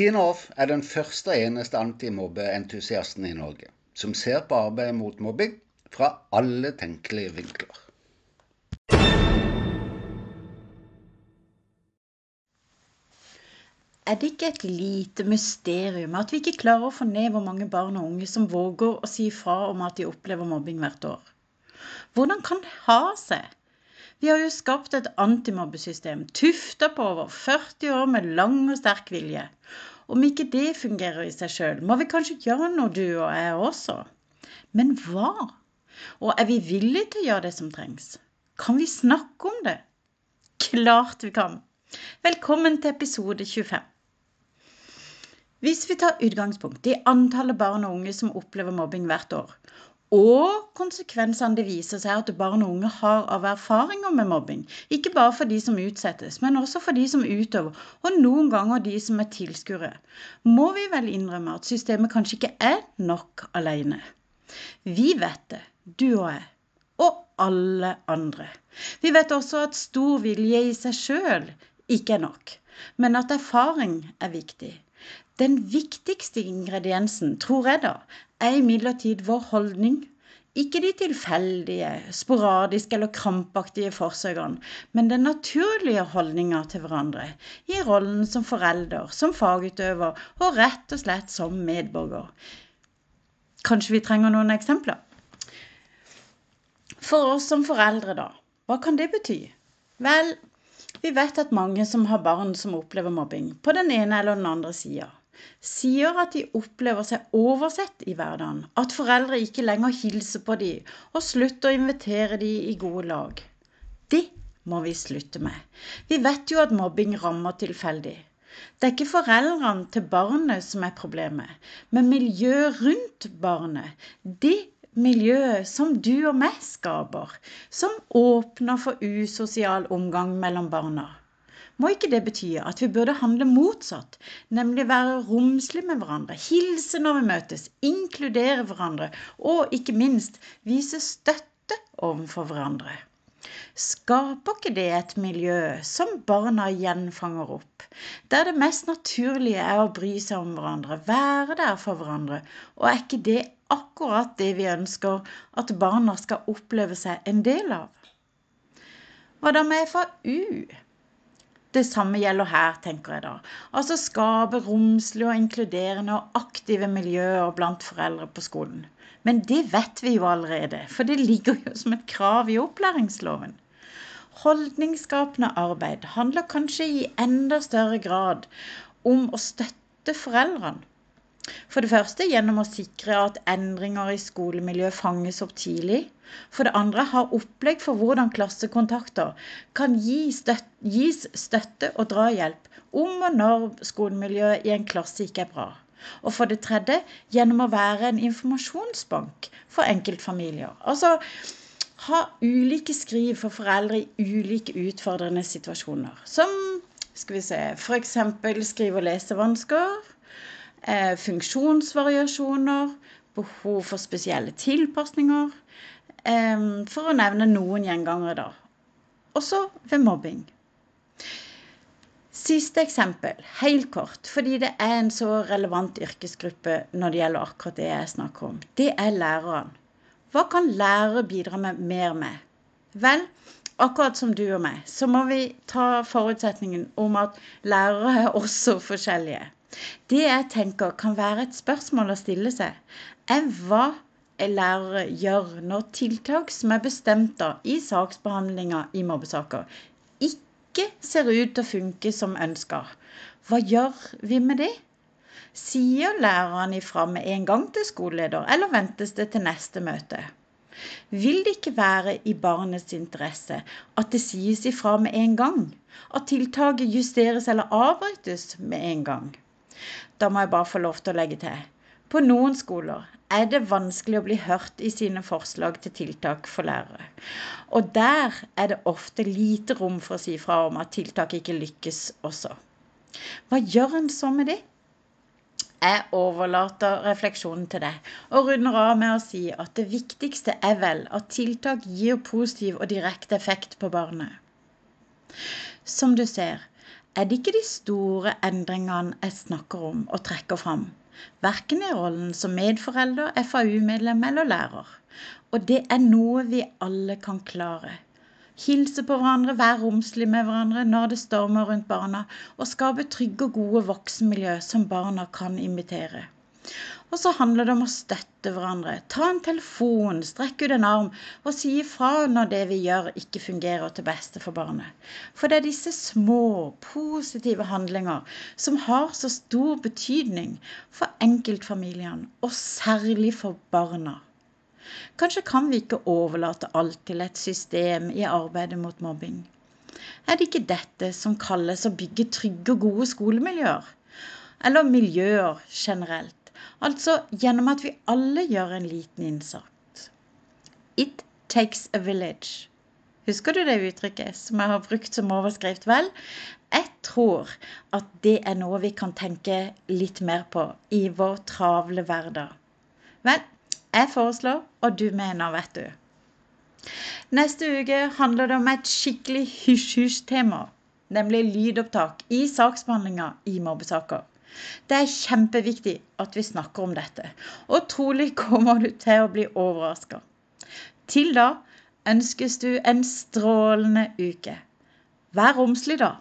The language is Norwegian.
Tina Off er den første og eneste antimobbeentusiasten i Norge som ser på arbeidet mot mobbing fra alle tenkelige vinkler. Er det ikke et lite mysterium at vi ikke klarer å få ned hvor mange barn og unge som våger å si ifra om at de opplever mobbing hvert år? Hvordan kan det ha seg? Vi har jo skapt et antimobbesystem tufta på over 40 år med lang og sterk vilje. Om ikke det fungerer i seg sjøl, må vi kanskje gjøre noe, du og jeg også. Men hva? Og er vi villige til å gjøre det som trengs? Kan vi snakke om det? Klart vi kan! Velkommen til episode 25. Hvis vi tar utgangspunkt i antallet barn og unge som opplever mobbing hvert år, og konsekvensene det viser seg at barn og unge har av erfaringer med mobbing, ikke bare for de som utsettes, men også for de som utøver, og noen ganger de som er tilskuere, må vi vel innrømme at systemet kanskje ikke er nok alene. Vi vet det, du og jeg, og alle andre. Vi vet også at stor vilje i seg sjøl ikke er nok, men at erfaring er viktig. Den viktigste ingrediensen, tror jeg da, er imidlertid vår holdning. Ikke de tilfeldige, sporadiske eller krampaktige forsøkene, men den naturlige holdninga til hverandre, i rollen som forelder, som fagutøver og rett og slett som medborger. Kanskje vi trenger noen eksempler? For oss som foreldre, da, hva kan det bety? Vel, vi vet at mange som har barn som opplever mobbing, på den ene eller den andre sida, sier at de opplever seg oversett i hverdagen, at foreldre ikke lenger hilser på dem og slutter å invitere dem i gode lag. Det må vi slutte med. Vi vet jo at mobbing rammer tilfeldig. Det er ikke foreldrene til barnet som er problemet, men miljøet rundt barnet. Det miljøet som du og meg skaper, som åpner for usosial omgang mellom barna. Må ikke det bety at vi burde handle motsatt, nemlig være romslige med hverandre, hilse når vi møtes, inkludere hverandre og ikke minst vise støtte overfor hverandre? Skaper ikke det et miljø som barna gjenfanger opp, der det mest naturlige er å bry seg om hverandre, være der for hverandre, og er ikke det akkurat det vi ønsker at barna skal oppleve seg en del av. Hva da med FAU? Det samme gjelder her, tenker jeg da. Altså skape romslige og inkluderende og aktive miljøer blant foreldre på skolen. Men det vet vi jo allerede, for det ligger jo som et krav i opplæringsloven. Holdningsskapende arbeid handler kanskje i enda større grad om å støtte foreldrene for det første gjennom å sikre at endringer i skolemiljøet fanges opp tidlig. For det andre ha opplegg for hvordan klassekontakter kan gi støtte, gis støtte og drahjelp om og når skolemiljøet i en klasse ikke er bra. Og for det tredje gjennom å være en informasjonsbank for enkeltfamilier. Altså ha ulike skriv for foreldre i ulike utfordrende situasjoner. Som skal vi se, f.eks. skrive- og lesevansker funksjonsvariasjoner, behov for spesielle tilpasninger, eh, for å nevne noen gjengangere, da. Også ved mobbing. Siste eksempel, helt kort, fordi det er en så relevant yrkesgruppe når det gjelder akkurat det jeg snakker om. Det er læreren. Hva kan lærere bidra med mer med? Vel, akkurat som du og meg, så må vi ta forutsetningen om at lærere er også forskjellige. Det jeg tenker kan være et spørsmål å stille seg, er hva lærere gjør når tiltak som er bestemt av i saksbehandlinga i mobbesaker, ikke ser ut til å funke som ønska. Hva gjør vi med det? Sier læreren ifra med en gang til skoleleder, eller ventes det til neste møte? Vil det ikke være i barnets interesse at det sies ifra med en gang? At tiltaket justeres eller avbrytes med en gang? Da må jeg bare få lov til å legge til. På noen skoler er det vanskelig å bli hørt i sine forslag til tiltak for lærere. Og der er det ofte lite rom for å si fra om at tiltak ikke lykkes også. Hva gjør en så med det? Jeg overlater refleksjonen til deg og runder av med å si at det viktigste er vel at tiltak gir positiv og direkte effekt på barnet. Som du ser, er det ikke de store endringene jeg snakker om og trekker fram. Verken i rollen som medforelder, FAU-medlem eller lærer. Og det er noe vi alle kan klare. Hilse på hverandre, være romslig med hverandre når det stormer rundt barna, og skape trygge og gode voksenmiljø som barna kan imitere. Og så handler det om å støtte hverandre. Ta en telefon, strekk ut en arm og si ifra når det vi gjør ikke fungerer til beste for barnet. For det er disse små, positive handlinger som har så stor betydning for enkeltfamiliene, og særlig for barna. Kanskje kan vi ikke overlate alt til et system i arbeidet mot mobbing. Er det ikke dette som kalles å bygge trygge og gode skolemiljøer? Eller miljøer generelt? Altså gjennom at vi alle gjør en liten innsats. It takes a village. Husker du det uttrykket som jeg har brukt som overskrift? Vel, jeg tror at det er noe vi kan tenke litt mer på i vår travle hverdag. Vel, jeg foreslår, og du mener, vet du. Neste uke handler det om et skikkelig hysj-hysj-tema, nemlig lydopptak i saksbehandlinga i mobbesaker. Det er kjempeviktig at vi snakker om dette, og trolig kommer du til å bli overraska. Til da ønskes du en strålende uke. Vær romslig, da.